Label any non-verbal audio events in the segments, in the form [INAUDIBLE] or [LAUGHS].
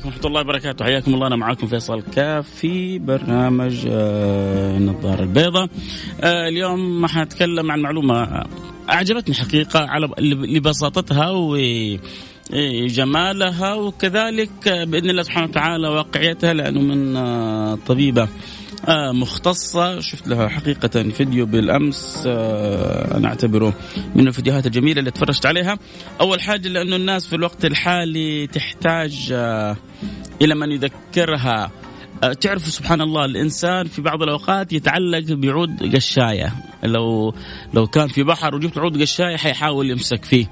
عليكم ورحمة الله وبركاته. حياكم الله. أنا معاكم فيصل كاف في برنامج آه، النظارة البيضاء آه، اليوم حنتكلم عن معلومة أعجبتني حقيقة على لبساطتها وجمالها وكذلك بإذن الله سبحانه وتعالى واقعيتها لأنه من آه، طبيبة آه مختصة شفت لها حقيقة فيديو بالأمس آه أنا أعتبره من الفيديوهات الجميلة اللي تفرجت عليها. أول حاجة لأنه الناس في الوقت الحالي تحتاج آه إلى من يذكرها. آه تعرفوا سبحان الله الإنسان في بعض الأوقات يتعلق بعود قشاية. لو لو كان في بحر وجبت عود قشاية حيحاول يمسك فيه.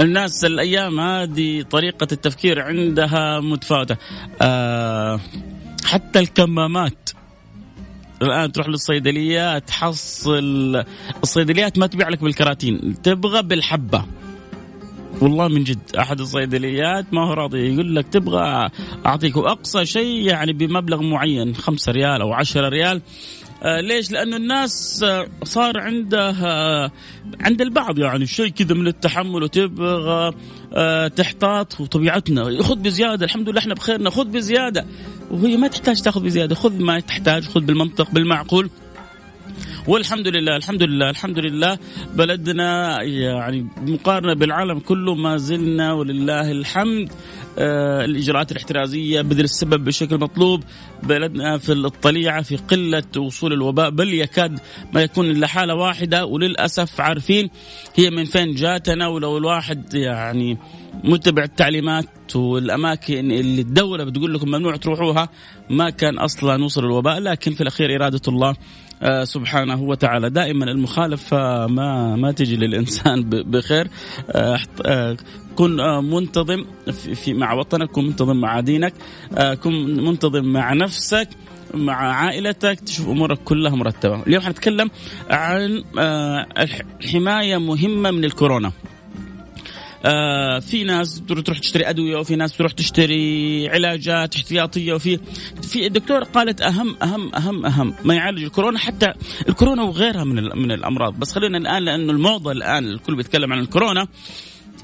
الناس الأيام هذه طريقة التفكير عندها متفاوتة. آه حتى الكمامات. الآن تروح للصيدليه تحصل الصيدليات ما تبيع لك بالكراتين تبغى بالحبة. والله من جد أحد الصيدليات ما هو راضي يقول لك تبغى أعطيك. اقصى شيء يعني بمبلغ معين خمسة ريال أو عشرة ريال. آه ليش؟ لأنه الناس آه صار عندها آه عند البعض يعني شيء كذا من التحمل وتبغى آه تحتاط وطبيعتنا خذ بزيادة الحمد لله إحنا بخيرنا خذ بزيادة. وهي ما تحتاج تاخذ بزيادة. خذ ما تحتاج خذ بالمنطق بالمعقول. والحمد لله الحمد لله الحمد لله. بلدنا يعني مقارنة بالعالم كله ما زلنا ولله الحمد. آه الإجراءات الاحترازية بذل السبب بشكل مطلوب بلدنا في الطليعة في قلة وصول الوباء بل يكاد ما يكون إلا حالة واحدة وللأسف عارفين هي من فين جاتنا ولو الواحد يعني متبع التعليمات والأماكن اللي الدولة بتقول لكم ممنوع تروحوها ما كان أصلا وصل الوباء لكن في الأخير إرادة الله سبحانه وتعالى. دائما المخالفه ما ما تجي للإنسان بخير. آه آه كن منتظم في مع وطنك كن منتظم مع دينك كن منتظم مع نفسك مع عائلتك. تشوف أمورك كلها مرتبة. اليوم حنتكلم عن حماية مهمة من الكورونا. آه في ناس تروح تشتري أدوية وفي ناس تروح تشتري علاجات احتياطية وفي في الدكتور قالت اهم اهم اهم أهم ما يعالج الكورونا حتى الكورونا وغيرها من من الأمراض. بس خلينا الآن لأنه الموضة الآن الكل بيتكلم عن الكورونا.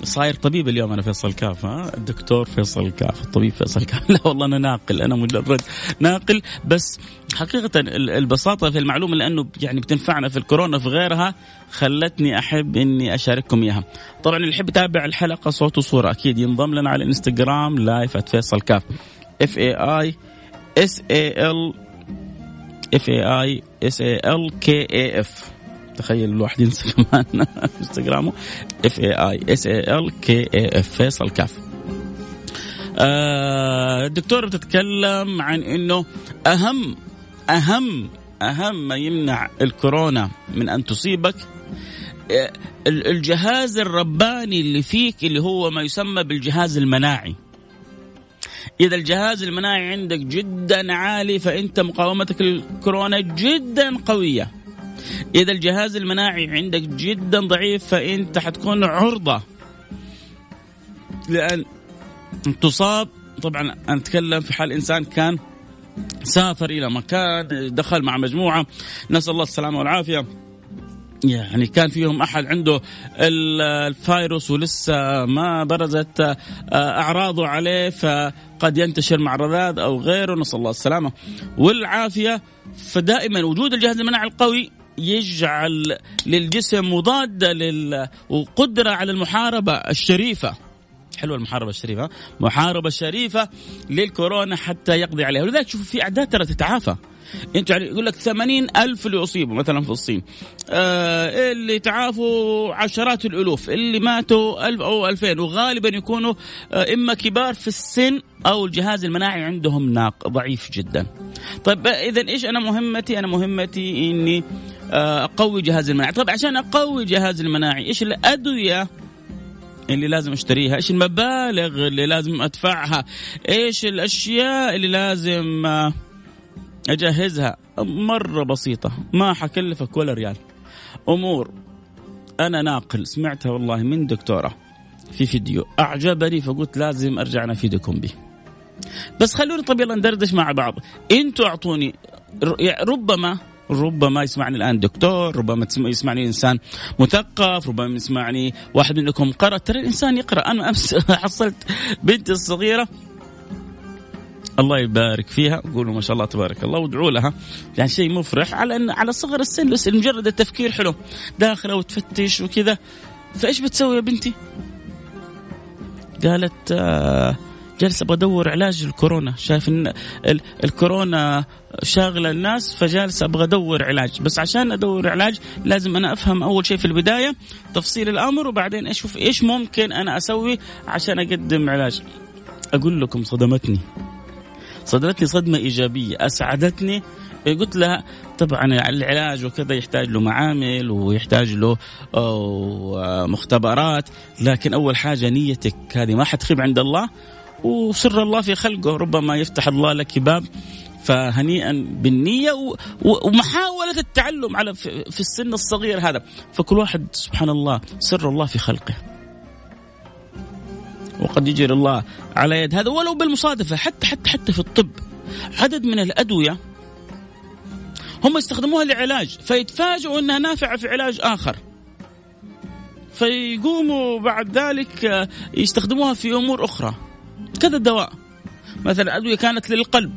صاير طبيب اليوم أنا فيصل كاف ها؟ الدكتور فيصل كاف الطبيب فيصل كاف. [LAUGHS] لا والله أنا ناقل أنا مجرد ناقل. بس حقيقة البساطة في المعلومة لأنه يعني بتنفعنا في الكورونا في غيرها خلتني أحب إني أشارككم إياها. طبعا اللي يحب يتابع الحلقة صوت وصورة أكيد ينضم لنا على الانستغرام لايف @فيصل كاف. F A I S A L F A I S A L K A F تخيل الواحد ينسى [LAUGHS] كمان انستغرامه. F A I S A L K A F فيصل كاف. آه الدكتورة بتتكلم عن إنه أهم أهم أهم ما يمنع الكورونا من أن تصيبك الجهاز الرباني اللي فيك اللي هو ما يسمى بالجهاز المناعي. إذا الجهاز المناعي عندك جدا عالي فأنت مقاومتك للكورونا جدا قوية. إذا الجهاز المناعي عندك جدا ضعيف فانت حتكون عرضة لأن تصاب. طبعا أنا أتكلم في حال إنسان كان سافر إلى مكان دخل مع مجموعة نسأل الله السلامة والعافية. يعني كان فيهم أحد عنده الفيروس ولسه ما برزت أعراضه عليه فقد ينتشر مع الرذاذ أو غيره. نسأل الله السلامة والعافية. فدائما وجود الجهاز المناعي القوي يجعل للجسم مضادة لل... وقدرة على المحاربة الشريفة. حلوة المحاربة الشريفة محاربة شريفة للكورونا حتى يقضي عليها. ولذلك شوفوا في أعداد ترى تتعافى. أنتوا يعني يقول لك ثمانين ألف اللي أصيبوا مثلا في الصين. آه اللي تعافوا عشرات الألوف اللي ماتوا ألف أو ألفين وغالبا يكونوا آه إما كبار في السن أو الجهاز المناعي عندهم ناق ضعيف جدا. طيب إذا إيش أنا مهمتي؟ أنا مهمتي إني آه، أقوي جهاز المناعي طيب عشان أقوي جهاز المناعي إيش الأدوية اللي لازم أشتريها؟ إيش المبالغ اللي لازم أدفعها؟ إيش الأشياء اللي لازم آه، أجهزها؟ مرة بسيطة. ما حكلفك ولا ريال. أمور. أنا ناقل. سمعتها والله من دكتورة في فيديو. أعجبني فقلت لازم أرجع أفيدكم به بس خلوني طب يلا ندردش مع بعض. إنتوا أعطوني ربما ربما يسمعني الآن دكتور ربما يسمعني إنسان مثقف ربما يسمعني واحد منكم قرأ. ترى الإنسان يقرأ. أنا أمس [LAUGHS] حصلت بنتي الصغيرة. الله يبارك فيها. قولوا ما شاء الله تبارك الله وادعوا لها. يعني شيء مفرح. على ان على صغر السن بس مجرد التفكير حلو. داخلة وتفتش وكذا. فإيش بتسوي يا بنتي؟ قالت آه جالس أبغى ادور علاج الكورونا. شايف إن الكورونا شاغلة الناس فجالس أبغى أدور علاج. بس عشان أدور علاج لازم أنا أفهم أول شيء في البداية تفصيل الأمر وبعدين أشوف إيش ممكن أنا أسوي عشان أقدم علاج. أقول لكم صدمتني. صدمتني صدمة إيجابية. أسعدتني. قلت لها طبعا العلاج وكذا يحتاج له معامل ويحتاج له مختبرات لكن أول حاجة نيتك. هذه ما حتخيب عند الله. وسر الله في خلقه ربما يفتح الله لك باب فهنيئا بالنية ومحاولة التعلم على في السن الصغير هذا. فكل واحد سبحان الله سر الله في خلقه. وقد يجري الله على يد هذا ولو بالمصادفة حتى حتى حتى في الطب. عدد من الأدوية هم يستخدموها لعلاج فيتفاجئوا أنها نافعة في علاج آخر. فيقوموا بعد ذلك يستخدموها في أمور أخرى. كذا دواء مثلا أدوية كانت للقلب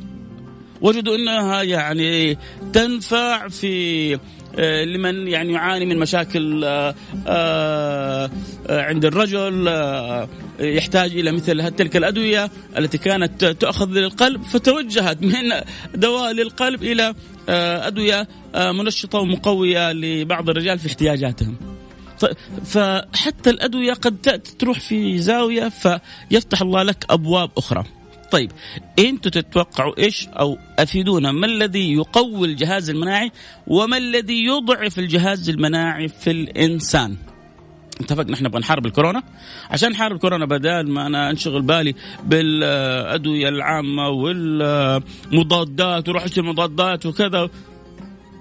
وجدوا أنها يعني تنفع في آه، لمن يعني يعاني من مشاكل آه، آه، عند الرجل يحتاج إلى مثل تلك الأدوية التي كانت تؤخذ للقلب فتوجهت من دواء للقلب إلى أدوية منشطة ومقوية لبعض الرجال في احتياجاتهم. فحتى الأدوية قد تروح في زاوية فيفتح الله لك أبواب أخرى. طيب أنتم تتوقعوا إيش أو أفيدونا ما الذي يقوي الجهاز المناعي وما الذي يضعف الجهاز المناعي في الإنسان؟ اتفقنا إحنا نبغى نحارب الكورونا عشان نحارب الكورونا بدل ما أنا أنشغل بالي بالأدوية العامة والمضادات وروح أشتري مضادات وكذا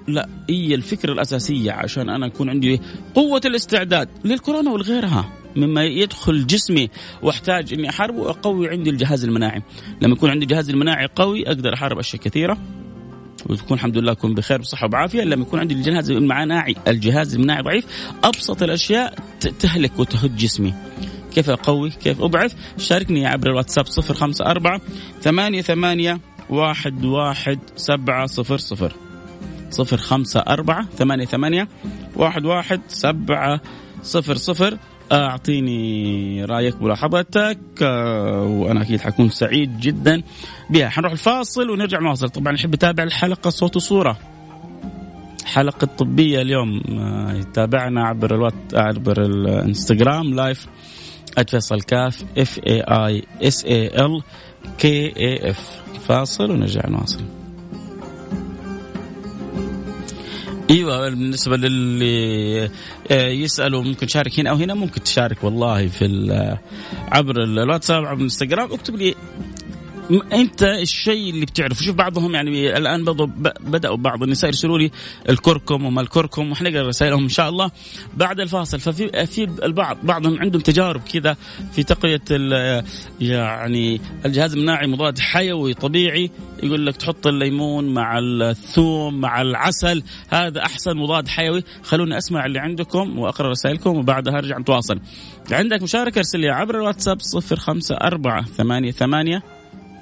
لا هي الفكرة الأساسية عشان أنا أكون عندي قوة الاستعداد للكورونا ولغيرها مما يدخل جسمي وأحتاج إني أحاربه وأقوي عندي الجهاز المناعي. لما يكون عندي الجهاز المناعي قوي أقدر أحارب أشياء كثيرة. وتكون الحمد لله أكون بخير بصحة وبعافية. لما يكون عندي الجهاز المناعي الجهاز المناعي ضعيف أبسط الأشياء تهلك وتهد جسمي. كيف أقوي؟ كيف اضعف شاركني عبر الواتساب 054 ثمانية ثمانية واحد واحد سبعة صفر صفر. صفر خمسة أربعة ثمانية ثمانية واحد واحد سبعة صفر صفر. أعطيني رأيك ملاحظتك آه، وأنا أكيد حكون سعيد جدا بها. حنروح الفاصل ونرجع نواصل. طبعا احب اتابع الحلقة صوت وصورة. حلقة طبية اليوم آه، يتابعنا عبر الوات عبر الانستغرام live @فيصل كاف F A I S A L K A F فاصل ونرجع نواصل. إيوه بالنسبة للي آه، يسألوا ممكن تشارك هنا أو هنا ممكن تشارك والله في عبر الواتساب عبر الإنستغرام. اكتب لي أنت الشيء اللي بتعرفه. شوف بعضهم يعني الآن بدأوا بعض النساء يرسلوا لي الكركم وما الكركم وحنقرا رسائلهم إن شاء الله بعد الفاصل. ففي في البعض بعضهم عندهم تجارب كذا في تقوية يعني الجهاز المناعي مضاد حيوي طبيعي. يقول لك تحط الليمون مع الثوم مع العسل هذا أحسن مضاد حيوي. خلوني أسمع اللي عندكم وأقرأ رسائلكم وبعدها أرجع نتواصل. عندك مشاركة ارسل لي عبر الواتساب 054 ثمانية ثمانية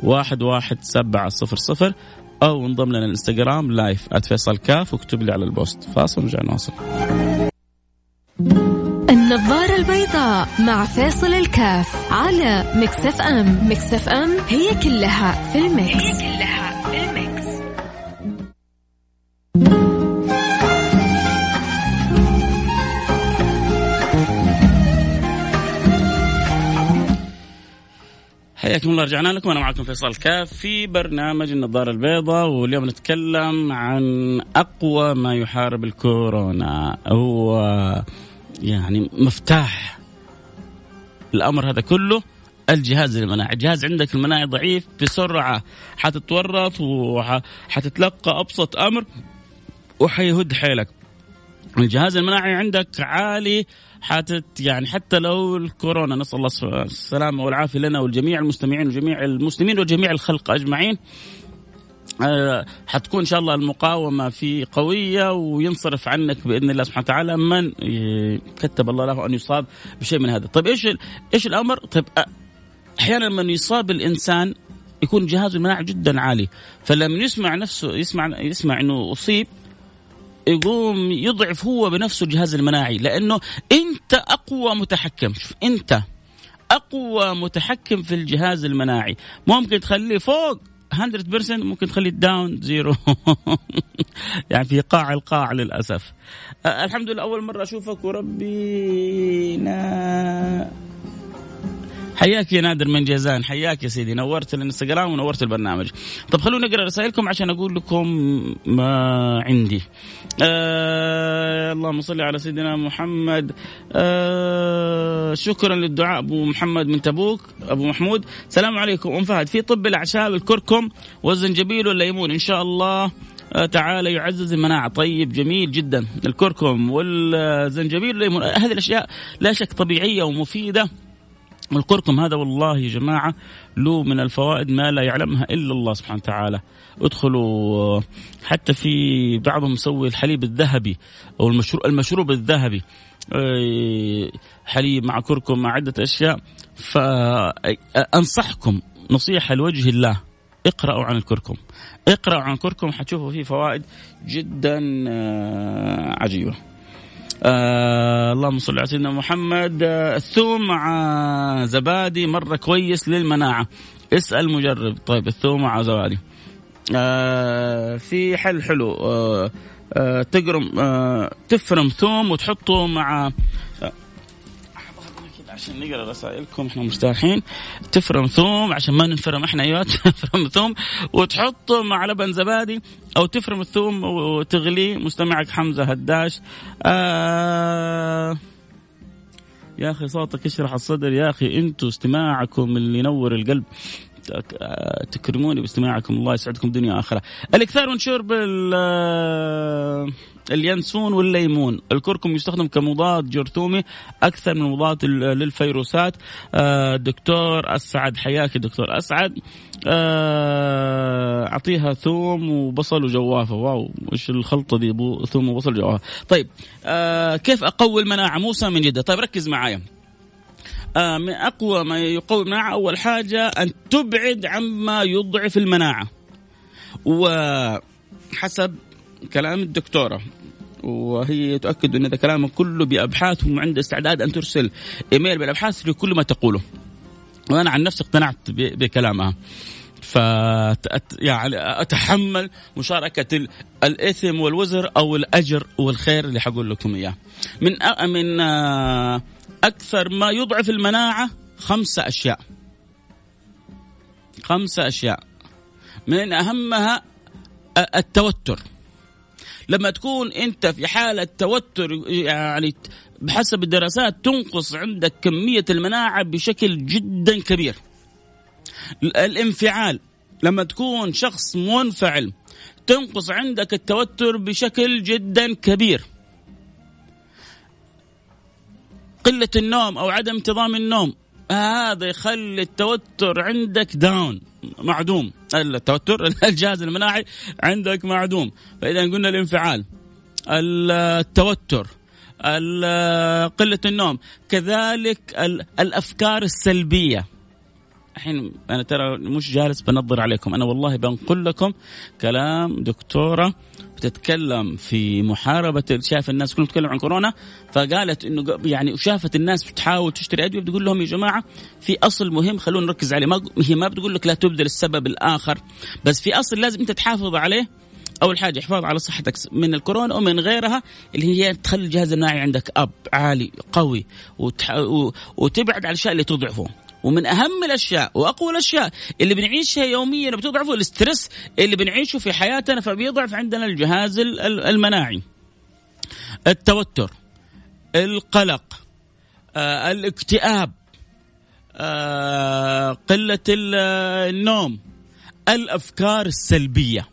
واحد واحد سبعة صفر صفر أو انضم لنا الإنستغرام live @فيصل كاف واكتب لي على ال post. فاصل ونرجع نواصل. النظارة البيضاء مع فيصل الكاف على Mix FM. Mix FM هي كلها في ال mix, هي كلها حياكم الله رجعنا لكم. أنا معكم فيصل كاف في برنامج النظارة البيضاء واليوم نتكلم عن أقوى ما يحارب الكورونا. هو يعني مفتاح الأمر هذا كله الجهاز المناعي. الجهاز عندك المناعي ضعيف بسرعة حتتورط وحتتلقى أبسط أمر وحيهد حيلك. الجهاز المناعي عندك عالي حتت يعني حتى لو الكورونا نسأل الله السلامة والعافية لنا والجميع المستمعين وجميع المسلمين وجميع الخلق أجمعين. آه، حتكون إن شاء الله المقاومة في قوية وينصرف عنك بإذن الله سبحانه وتعالى. من كتب الله له أن يصاب بشيء من هذا، طيب إيش إيش الأمر؟ طيب أحيانا من يصاب الإنسان يكون جهازه المناعي جدا عالي، فلما يسمع نفسه يسمع يسمع إنه أصيب يقوم يضعف هو بنفسه الجهاز المناعي لأنه أنت أقوى متحكم. شوف أنت أقوى متحكم في الجهاز المناعي. ممكن تخليه فوق 100% ممكن تخليه down zero [LAUGHS] يعني في قاع القاع للأسف. الحمد لله أول مرة أشوفك وربينا حياك يا نادر من جيزان حياك يا سيدي نورت الانستغرام ونورت البرنامج. طب خلونا نقرا رسائلكم عشان أقول لكم ما عندي. آه اللهم صل على سيدنا محمد. آه شكرا للدعاء أبو محمد من تبوك أبو محمود. السلام عليكم أم فهد. في طب الأعشاب الكركم والزنجبيل والليمون إن شاء الله آه، تعالى يعزز المناعة. طيب جميل جدا. الكركم والزنجبيل والليمون هذه الأشياء لا شك طبيعية ومفيدة. الكركم هذا والله يا جماعة له من الفوائد ما لا يعلمها إلا الله سبحانه وتعالى. ادخلوا حتى في بعضهم مسوي الحليب الذهبي أو المشروب, المشروب الذهبي. آه، حليب مع كركم مع عدة أشياء. فأنصحكم نصيحة لوجه الله. اقرأوا عن الكركم. اقرأوا عن الكركم حتشوفوا فيه فوائد جدا آه، عجيبة. آه اللهم صل على سيدنا محمد. آه الثوم مع زبادي مرة كويس للمناعة. اسأل مجرب. طيب الثوم مع زبادي. آه في حل حلو. آه آه تقرم آه تفرم ثوم وتحطه مع عشان نقرأ رسائلكم إحنا مرتاحين تفرم ثوم عشان ما ننفرم إحنا أيوه [LAUGHS] تفرم ثوم وتحطه مع لبن زبادي أو تفرم الثوم وتغليه مستمعك حمزة هداش. آه يا أخي صوتك يشرح الصدر. يا أخي أنتم استماعكم اللي ينور القلب. تكرموني باستماعكم الله يسعدكم دنيا واخره. الإكثار من شرب اليانسون والليمون، الكركم يستخدم كمضاد جرثومي أكثر من مضاد للفيروسات. آه، دكتور أسعد حياك دكتور أسعد. آه، أعطيها ثوم وبصل وجوافة، واو إيش الخلطة دي ثوم وبصل وجوافة. طيب آه، كيف أقوي المناعة؟ موسى من جدة، طيب ركز معايا. من أقوى ما يقوي المناعه أول حاجة أن تبعد عما يضعف المناعة. وحسب كلام الدكتورة وهي تؤكد أن هذا كلامه كله بابحاث وعندها استعداد أن ترسل إيميل بالأبحاث لكل ما تقوله. وأنا عن نفسي اقتنعت بكلامها. ف يعني أتحمل مشاركة الإثم والوزر أو الأجر والخير اللي حقول لكم إياه. من من آه، أكثر ما يضعف المناعة خمسة أشياء. خمسة أشياء. من أهمها التوتر. لما تكون أنت في حالة توتر يعني بحسب الدراسات تنقص عندك كمية المناعة بشكل جدا كبير. الانفعال. لما تكون شخص منفعل تنقص عندك التوتر بشكل جدا كبير. قلة النوم أو عدم انتظام النوم هذا يخلي التوتر عندك داون معدوم. التوتر [LAUGHS] الجهاز المناعي عندك معدوم. فإذا قلنا الانفعال التوتر قلة النوم. كذلك الأفكار السلبية. الحين أنا ترى مش جالس بنظر عليكم أنا والله بنقل لكم كلام دكتورة بتتكلم في محاربة شاف الناس كلهم تتكلم عن كورونا فقالت إنه يعني شافت الناس بتحاول تشتري أدوية بتقول لهم يا جماعة في أصل مهم خلونا نركز عليه ما هي ما بتقول لك لا تبذل السبب الآخر بس في أصل لازم أنت تحافظ عليه أول حاجة حفاظ على صحتك من الكورونا ومن غيرها اللي هي تخلي الجهاز المناعي عندك أب عالي قوي. وتبعد عن الأشياء اللي تضعفه ومن أهم الأشياء وأقوى الأشياء اللي بنعيشها يوميا بتضعفه الاسترس اللي بنعيشه في حياتنا فبيضعف عندنا الجهاز المناعي. التوتر، القلق، آه، الاكتئاب، آه، قلة النوم، الأفكار السلبية.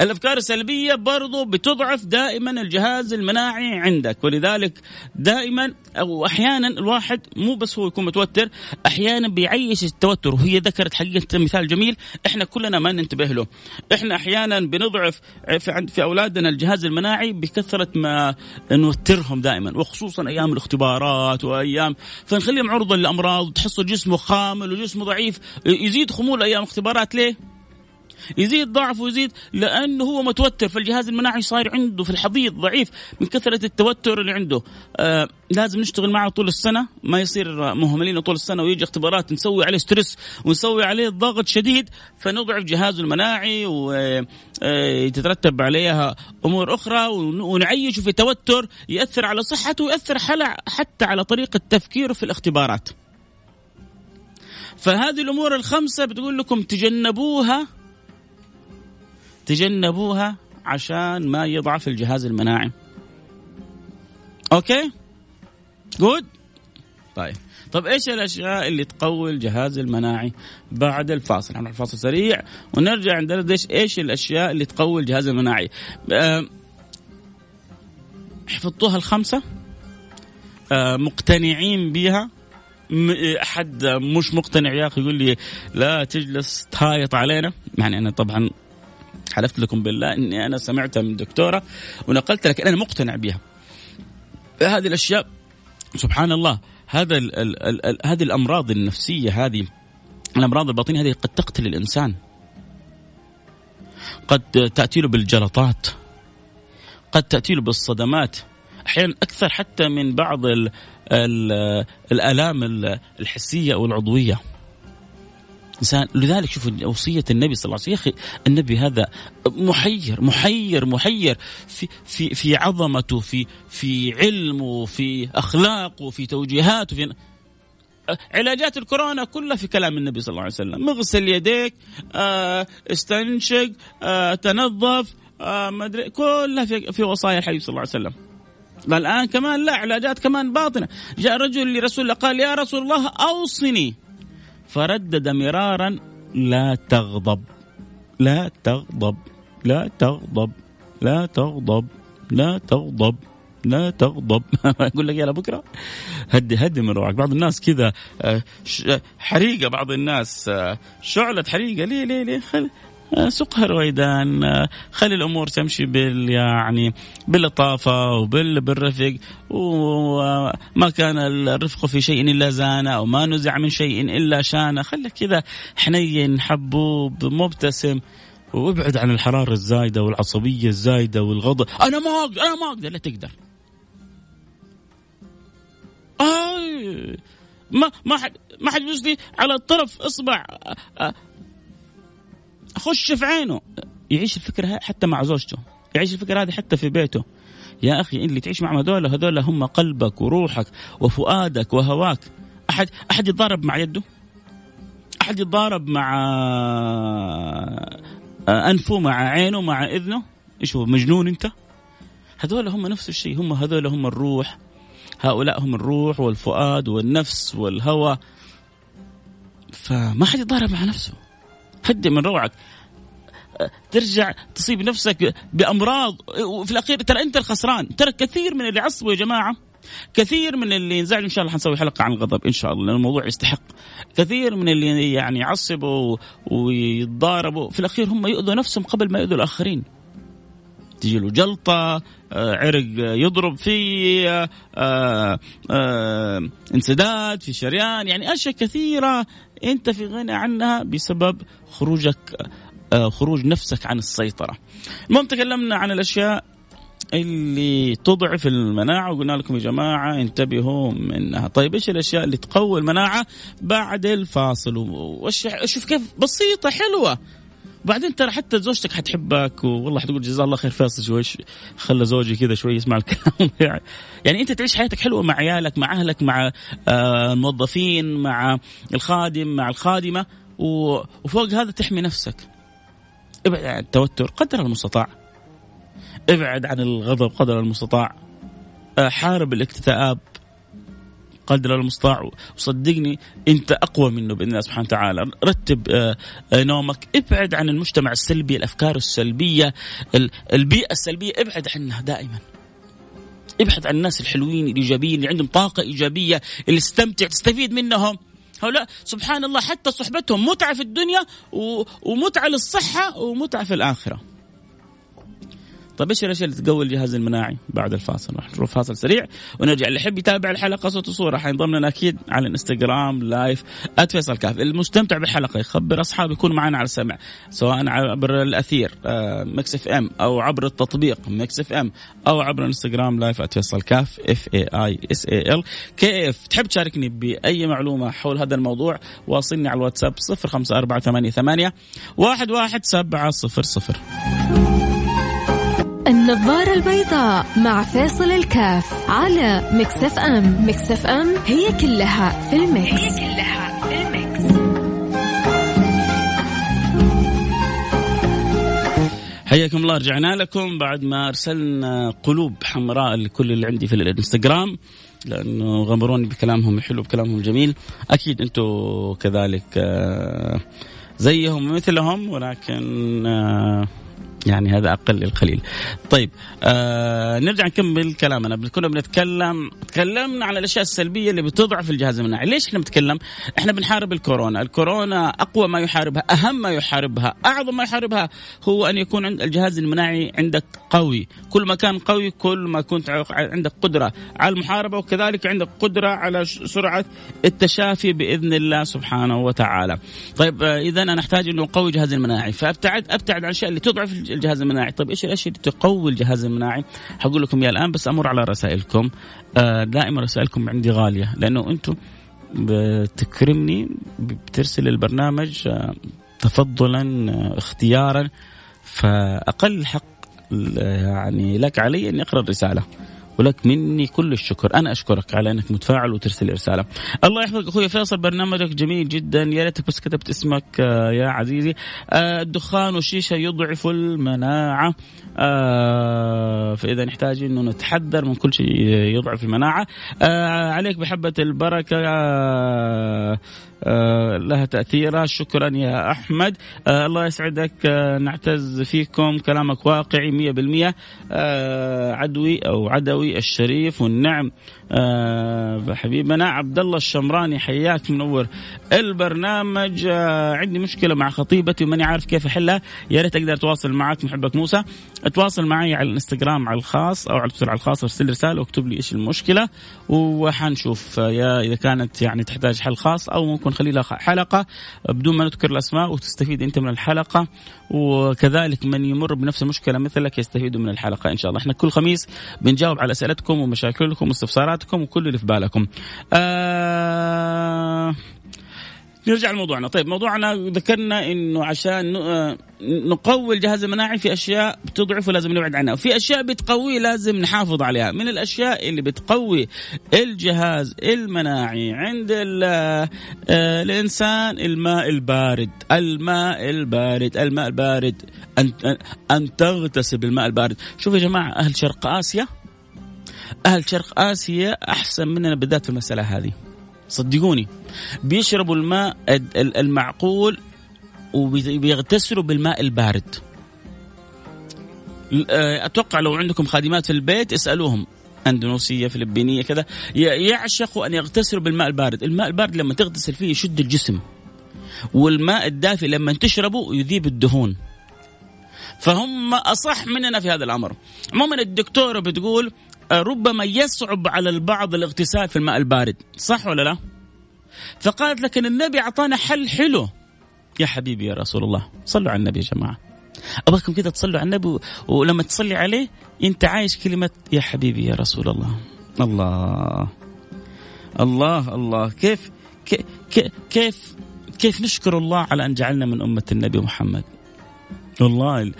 الأفكار السلبية برضو بتضعف دائما الجهاز المناعي عندك ولذلك دائما أو أحيانا الواحد مو بس هو يكون متوتر أحيانا بيعيش التوتر وهي ذكرت حقيقة مثال جميل إحنا كلنا ما ننتبه له إحنا أحيانا بنضعف في, عند في أولادنا الجهاز المناعي بكثرة ما نوترهم دائما وخصوصا أيام الاختبارات وأيام فنخليهم عرضه للامراض وتحسوا جسمه خامل وجسمه ضعيف يزيد خمول أيام اختبارات ليه؟ يزيد ضعف ويزيد لأنه هو متوتر. فالجهاز المناعي صاير عنده في الحضيض ضعيف من كثرة التوتر اللي عنده. آه لازم نشتغل معه طول السنة ما يصير مهملين طول السنة ويجي اختبارات نسوي عليه ستريس ونسوي عليه ضغط شديد فنضعف جهازه المناعي ويترتب آه، عليها أمور أخرى ونعيشه في توتر يأثر على صحته ويأثر حتى على طريقة تفكيره في الاختبارات. فهذه الأمور الخمسة بتقول لكم تجنبوها تجنبوها عشان ما يضعف الجهاز المناعي okay؟ good طيب. طب إيش الأشياء اللي تقوي الجهاز المناعي بعد الفاصل؟ حنروح فاصل سريع ونرجع ندردش إيش الأشياء اللي تقوي الجهاز المناعي. حفظتوها الخمسة؟ أه مقتنعين بها أحد مش مقتنع يا أخي يقول لي لا تجلس تهايط علينا؟ يعني أنا طبعا حلفت لكم بالله إني أنا سمعتها من دكتورة ونقلت لك أنا مقتنع بها. هذه الأشياء سبحان الله هذا ال ال ال هذه الأمراض النفسية هذه الأمراض الباطنية هذه قد تقتل الإنسان. قد تاتي له بالجلطات قد تاتي له بالصدمات. أحيانا أكثر حتى من بعض ال ال الآلام الحسية أو العضويه إنسان. لذلك شوفوا وصية النبي صلى الله عليه وسلم. يا أخي النبي هذا محير محير محير في في في عظمته في في علمه في أخلاقه في توجيهاته في علاجات الكورونا كلها في كلام النبي صلى الله عليه وسلم. مغسل يديك آه استنشق آه تنظف آه ما أدري كلها في, في وصايا الحبيب صلى الله عليه وسلم. الان كمان لا علاجات كمان باطنة. جاء رجل لرسول الله قال يا رسول الله أوصني. فردد مرارا لا تغضب لا تغضب لا تغضب لا تغضب لا تغضب لا تغضب. [LAUGHS] يقول لك يلا بكرة هدي هدي من روعك بعض الناس كذا آه، حريقة بعض الناس آه، شعلة حريقة. ليه ليه ليه؟ سقها رويدان خلي الأمور تمشي بال يعني باللطافة وبال بالرفق وما كان الرفق في شيء إلا زانه أو ما نزع من شيء إلا شانه. خليك كذا حنين حبوب مبتسم وابعد عن الحرارة الزايدة والعصبية الزايدة والغضب أنا ما أقدر أنا ما أقدر لا تقدر. آه ما ما حد ما حد يجلس على طرف اصبع. خش في عينه. يعيش الفكرة حتى مع زوجته. يعيش الفكرة هذه حتى في بيته. يا أخي اللي تعيش مع هذول هذول هم قلبك وروحك وفؤادك وهواك. أحد أحد يتضارب مع يده؟ أحد يتضارب مع آه، أنفه مع عينه مع إذنه؟ إيش هو مجنون أنت؟ هذول هم نفس الشيء. هم هذول هم الروح. هؤلاء هم الروح والفؤاد والنفس والهوى. فما حد يتضارب مع نفسه. هدي من روعك. ترجع تصيب نفسك بأمراض. وفي الأخير ترى أنت الخسران. ترى كثير من اللي عصبوا يا جماعة. كثير من اللي انزعجوا إن شاء الله حنسوي حلقة عن الغضب إن شاء الله لأن الموضوع يستحق. كثير من اللي يعني يعصبوا ويتضاربوا في الأخير هم يؤذوا نفسهم قبل ما يؤذوا الآخرين. تجي له جلطة آه، عرق يضرب فيه آه، آه، انسداد في شريان يعني أشياء كثيرة أنت في غنى عنها بسبب خروجك خروج نفسك عن السيطرة. المهم تكلمنا عن الأشياء اللي تضعف المناعة وقلنا لكم يا جماعة انتبهوا منها. طيب إيش الأشياء اللي تقوي المناعة؟ بعد الفاصل. وشوف كيف بسيطة حلوة. بعدين ترى حتى زوجتك حتحبك والله حتقول جزاه الله خير فيصل شوي خلى زوجي كذا شوي يسمع الكلام. [LAUGHS] يعني أنت تعيش حياتك حلوة مع عيالك مع أهلك مع آه، الموظفين مع الخادم مع الخادمة وفوق هذا تحمي نفسك. ابعد عن التوتر قدر المستطاع. ابعد عن الغضب قدر المستطاع. آه، حارب الاكتئاب. قدر المستطاع. وصدقني أنت أقوى منه بإذن الله سبحانه وتعالى. رتب آه، آه، نومك. ابعد عن المجتمع السلبي الأفكار السلبية البيئة السلبية. ابعد عنها دائما. ابحث عن الناس الحلوين الإيجابيين اللي عندهم طاقة إيجابية اللي استمتع تستفيد منهم. هؤلاء سبحان الله حتى صحبتهم متعة في الدنيا ومتعة للصحة ومتعة في الآخرة. طيب إيش الأشياء اللي تقوي الجهاز المناعي بعد الفاصل؟ راح نروح فاصل سريع ونرجع. اللي يحب يتابع الحلقة صوت وصورة حينضم لنا أكيد على الإنستغرام live @فيصل كاف. المستمتع بالحلقة يخبر أصحابه يكون معنا على السمع سواء عبر الأثير Mix FM أو عبر التطبيق Mix FM أو عبر الإنستغرام live @فيصل كاف F A I S A L. K F تحب تشاركني بأي معلومة حول هذا الموضوع؟ واصلني على الواتساب 05488 11700 النظارة البيضاء مع فيصل الكاف على Mix FM. Mix FM هي كلها في ال mix هي كلها في ال mix حياكم الله رجعنا لكم بعد ما أرسلنا قلوب حمراء لكل اللي عندي في الانستغرام لأنه غمروني بكلامهم الحلو بكلامهم الجميل أكيد أنتم كذلك آه، زيهم مثلهم ولكن آه، يعني هذا أقل القليل. طيب آه نرجع نكمل كلامنا كنا بنتكلم تكلمنا عن الأشياء السلبية اللي بتضعف الجهاز المناعي، ليش إحنا بنتكلم؟ إحنا بنحارب الكورونا، الكورونا أقوى ما يحاربها، أهم ما يحاربها، أعظم ما يحاربها هو أن يكون عند الجهاز المناعي عندك قوي، كل ما كان قوي كل ما كنت عندك قدرة على المحاربة وكذلك عندك قدرة على سرعة التشافي بإذن الله سبحانه وتعالى. طيب آه اذا أنا أحتاج إنه أقوي جهاز المناعي، فأبتعد أبتعد عن الأشياء اللي تضعف الجهاز المناعي. طيب إيش الأشياء اللي تقوي الجهاز المناعي؟ حقول لكم إياها الآن بس أمر على رسائلكم. آه دائما رسائلكم عندي غالية لأنه أنتم بتكرمني بترسل البرنامج آه تفضلا آه اختيارا فأقل حق يعني لك علي اني اقرا الرسالة. ولك مني كل الشكر. أنا أشكرك على أنك متفاعل وترسل رسالة. الله يحفظك أخوي فيصل برنامجك جميل جدا. يا ريتك بس كتبت اسمك آه، يا عزيزي. آه، الدخان والشيشة يضعف المناعة. آه، فإذا نحتاج إنه نتحذر من كل شيء يضعف المناعة. عليك بحبة البركة. آه، لها تأثيرها شكرا يا أحمد. آه، الله يسعدك. آه، نعتز فيكم. كلامك واقعي مية بالمية. عدوي أو عدوي الشريف والنعم. حبيبنا عبد الله الشمراني حياك منور البرنامج. عندي مشكلة مع خطيبتي وماني عارف كيف أحلها. يا ريت أقدر أتواصل معك محبك موسى. اتواصل معي على الانستغرام على الخاص أو على التويتر على الخاص ارسل رسالة واكتب لي إيش المشكلة وحنشوف يا إذا كانت يعني تحتاج حل خاص أو ممكن نخلي لها حلقة بدون ما نذكر الأسماء وتستفيد أنت من الحلقة وكذلك من يمر بنفس المشكلة مثلك يستفيد من الحلقة إن شاء الله. إحنا كل خميس بنجاوب على أسئلتكم ومشاكلكم واستفساراتكم وكل اللي في بالكم. آه نرجع لموضوعنا. طيب موضوعنا ذكرنا إنه عشان آه، نقوي الجهاز المناعي في أشياء بتضعفه لازم نبعد عنها وفي أشياء بتقويه لازم نحافظ عليها من الأشياء اللي بتقوي الجهاز المناعي عند آه، الإنسان الماء البارد الماء البارد الماء البارد ان أن تغتسل بالماء البارد. شوفوا يا جماعة أهل شرق آسيا أهل شرق آسيا أحسن مننا بالذات في المسألة هذه. صدقوني بيشربوا الماء المعقول وبيغتسلوا بالماء البارد آه، أتوقع لو عندكم خادمات في البيت اسألوهم أندونيسية فلبينية كذا يعشقوا أن يغتسلوا بالماء البارد، الماء البارد لما تغتسل فيه يشد الجسم. والماء الدافئ لما تشربه يذيب الدهون. فهم أصح مننا في هذا الأمر. عموما الدكتورة بتقول ربما يصعب على البعض الاغتسال في الماء البارد. صح ولا لا؟ فقالت لكن النبي أعطانا حل حلو. يا حبيبي يا رسول الله صلوا على النبي يا جماعة. أبغاكم كذا تصلوا على النبي ولما تصلي عليه أنت عايش كلمة يا حبيبي يا رسول الله. الله الله الله. كيف كيف كيف, كيف نشكر الله على أن جعلنا من أمة النبي محمد؟ والله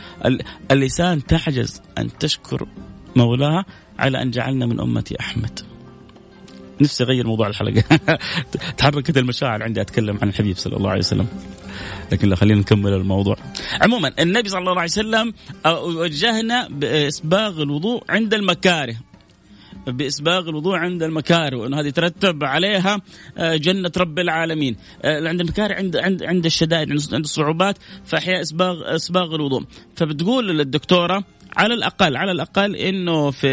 اللسان تعجز أن تشكر مولاها على أن جعلنا من أمة أحمد. نفسي أغير موضوع الحلقة. [LAUGHS] تحركت المشاعر عندي أتكلم عن الحبيب صلى الله عليه وسلم. لكن لا خلينا نكمل الموضوع. عموما النبي صلى الله عليه وسلم وجهنا بإسباغ الوضوء عند المكاره. بإسباغ الوضوء عند المكاره وأنه هذه ترتب عليها آه، جنة رب العالمين. آه، عند المكاره عند عند عند الشدائد عند الصعوبات فأحياء إسباغ إسباغ الوضوء. فبتقول للدكتورة على الأقل على الأقل إنه في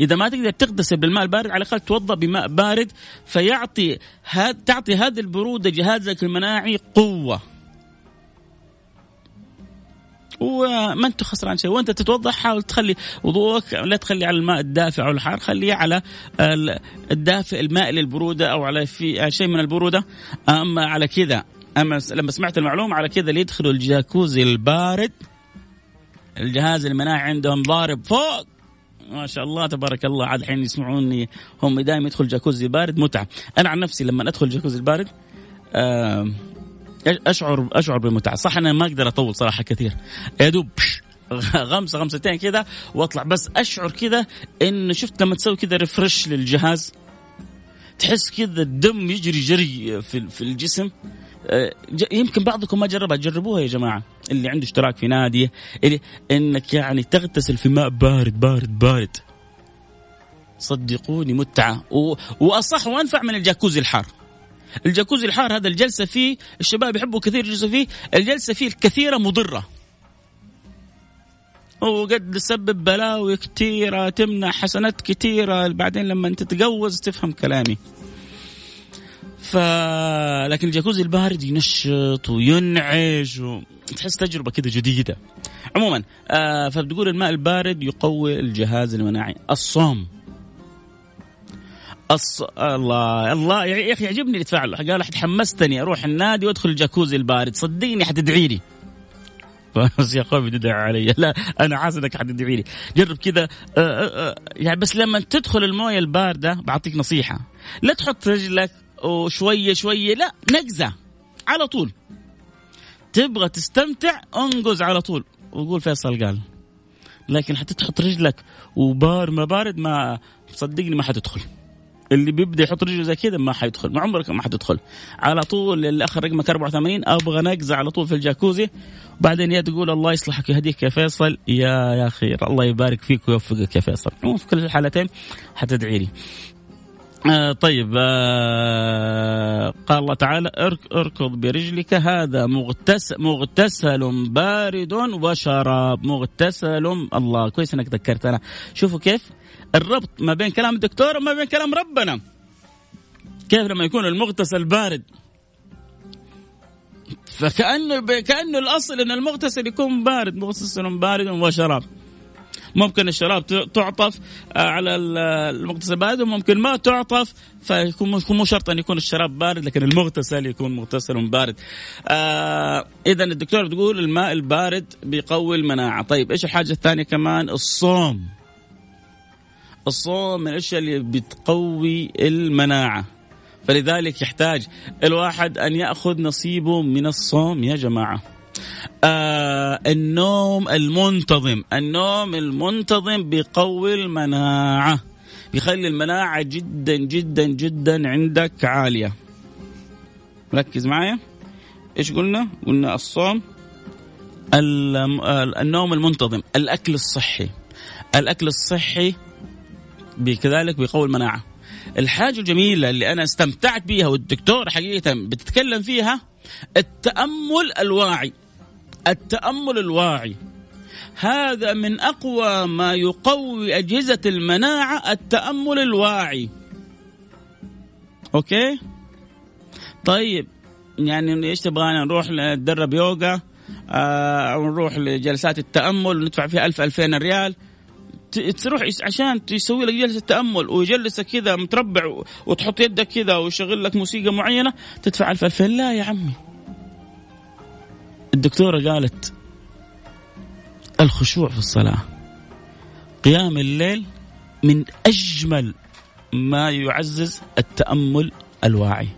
إذا ما تقدر تغتسل بالماء البارد على الأقل توضأ بماء بارد فيعطي هاد تعطي هذه البرودة جهازك المناعي قوة. وما انت خسران شيء. وانت تتوضا حاول تخلي وضوءك لا تخلي على الماء الدافئ أو الحار خليه على الدافئ الماء للبرودة أو على في شيء من البرودة. أما على كذا أما لما سمعت المعلومة على كذا اللي يدخلوا الجاكوزي البارد. الجهاز المناعي عندهم ضارب فوق. ما شاء الله تبارك الله. عاد حين يسمعوني هم دائما يدخل جاكوزي بارد متعة. أنا عن نفسي لما أدخل جاكوزي البارد اشعر اشعر بمتعه صح أنا ما أقدر أطول صراحة كثير. يا دوب [LAUGHS] غمسة غمستين كذا واطلع. بس أشعر كذا انه شفت لما تسوي كذا ريفرش للجهاز تحس كذا الدم يجري جري في في الجسم. آه، يمكن بعضكم ما جربها جربوها يا جماعة. اللي عنده اشتراك في نادي اللي إنك يعني تغتسل في ماء بارد بارد بارد. صدقوني متعة. و... وأصح وأنفع من الجاكوزي الحار. الجاكوزي الحار هذا الجلسة فيه الشباب يحبوا كثير يجلسوا فيه الجلسة فيه الكثيرة مضرة. وقد تسبب بلاوي كثيرة تمنع حسنات كثيرة بعدين لما تتجوز تفهم كلامي. ف لكن الجاكوزي البارد ينشط وينعش وتحس تجربة كده جديدة. عموما آه فبتقول الماء البارد يقوي الجهاز المناعي. الصوم. الص... الله الله يا أخي يعجبني اللي تفعله قال حمستني أروح النادي وأدخل الجاكوزي البارد. صدقني حتدعي لي. بس يا قومي تدعي علي. لا أنا حاسس إنك حتدعي لي. جرب كذا آه، آه، آه، يعني بس لما تدخل الموية الباردة بعطيك نصيحة. لا تحط رجلك وشوية شوية لا نقزة. على طول. تبغى تستمتع انقز على طول. وقول فيصل قال لكن حتتحط رجلك وبار ما بارد ما صدقني ما حتدخل. اللي بيبدأ يحط رجله زي كذا ما حيدخل ما عمرك ما حتدخل. على طول اللي آخر رقمك 84 أبغى نقزة على طول في الجاكوزي. وبعدين يا تقول الله يصلحك ويهديك يا فيصل. يا يا خير الله يبارك فيك ويوفقك يا فيصل. في كل الحالتين حتدعي لي. آه طيب آه قال الله تعالى اركض برجلك هذا مغتسل مغتسل بارد وشراب. مغتسل الله كويس إنك ذكرتنا شوفوا كيف الربط ما بين كلام الدكتور وما بين كلام ربنا. كيف لما يكون المغتسل بارد؟ فكانه كأنه الأصل إن المغتسل يكون بارد مغتسل بارد وشراب. ممكن الشراب تعطف آه، على المغتسل وممكن ما تعطف فيكون مو شرط أن يكون الشراب بارد لكن المغتسل يكون مغتسل بارد. آه اذا الدكتور بتقول الماء البارد بيقوي المناعة، طيب إيش الحاجة الثانية كمان؟ الصوم. الصوم من الأشياء اللي بتقوي المناعة. فلذلك يحتاج الواحد أن يأخذ نصيبه من الصوم يا جماعة. آه النوم المنتظم. النوم المنتظم بيقوي المناعة. بيخلي المناعة جدا جدا جدا عندك عالية. ركز معايا. إيش قلنا؟ قلنا الصوم النوم المنتظم الأكل الصحي. الأكل الصحي كذلك بيقوي المناعة. الحاجة الجميلة اللي أنا استمتعت بيها والدكتور حقيقة بتتكلم فيها التأمل الواعي. التأمل الواعي. هذا من أقوى ما يقوي أجهزة المناعة التأمل الواعي. أوكي؟ طيب يعني إيش تبغانا؟ نروح نتدرب يوغا آه، أو نروح لجلسات التأمل وندفع فيها ألف ألفين ريال. تروح عشان تسوي لك جلسة تأمل ويجلسك كذا متربع وتحط يدك كذا ويشغل لك موسيقى معينة تدفع ألف ألفين. لا يا عمي. الدكتورة قالت الخشوع في الصلاة. قيام الليل من أجمل ما يعزز التأمل الواعي.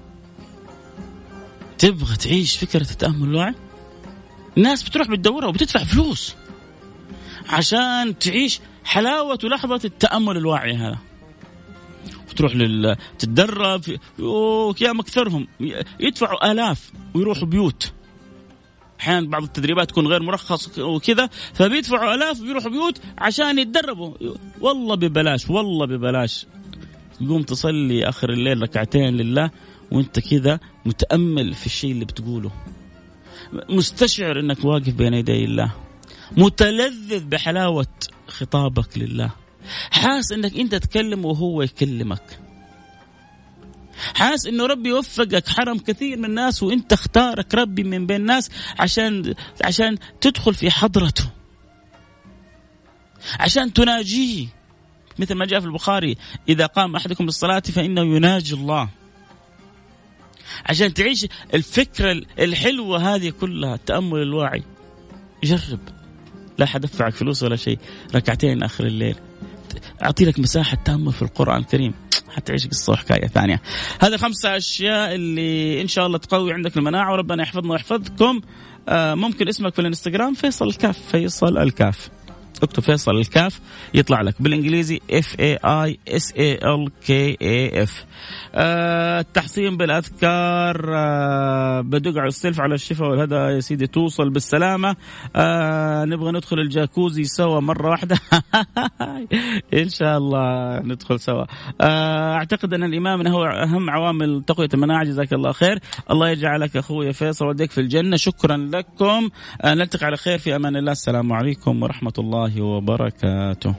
تبغى تعيش فكرة التأمل الواعي؟ الناس بتروح بتدورها وبتدفع فلوس عشان تعيش حلاوة لحظة التأمل الواعي هذا. وتروح لل... تتدرب يا مكثرهم يدفعوا آلاف ويروحوا بيوت. أحيانا بعض التدريبات تكون غير مرخص وكذا فبيدفعوا آلاف ويروحوا بيوت عشان يتدربوا. والله ببلاش والله ببلاش. تقوم تصلي آخر الليل ركعتين لله وأنت كذا متأمل في الشيء اللي بتقوله. مستشعر إنك واقف بين يدي الله. متلذذ بحلاوة خطابك لله. حاس إنك أنت تتكلم وهو يكلمك. حاس إنه ربي وفقك حرم كثير من الناس وإنت اختارك ربي من بين الناس عشان عشان تدخل في حضرته. عشان تناجيه. مثل ما جاء في البخاري إذا قام أحدكم للصلاه فإنه يناجي الله. عشان تعيش الفكرة الحلوة هذه كلها التامل الواعي جرب. لا حد دفعك فلوس ولا شيء. ركعتين آخر الليل. أعطي لك مساحة تامل في القرآن الكريم حتعيش قصه وحكايه ثانية. هذه خمسة أشياء اللي إن شاء الله تقوي عندك المناعة وربنا يحفظنا ويحفظكم. آه ممكن اسمك في الإنستغرام فيصل الكاف فيصل الكاف. اكتب فيصل الكاف يطلع لك بالإنجليزي F A I S A L K A F التحصين بالأذكار آه على السلف على الشفاء والهدى يا سيدي توصل بالسلامة. آه نبغى ندخل الجاكوزي سوا مرة واحدة. [LAUGHS] إن شاء الله ندخل سوا. آه أعتقد أن الإيمان هو أهم عوامل تقوية المناعة. جزاك الله خير. الله يجعلك أخوي فيصل وديك في الجنة. شكرا لكم. آه نلتقي على خير في أمان الله. السلام عليكم ورحمة الله وبركاته.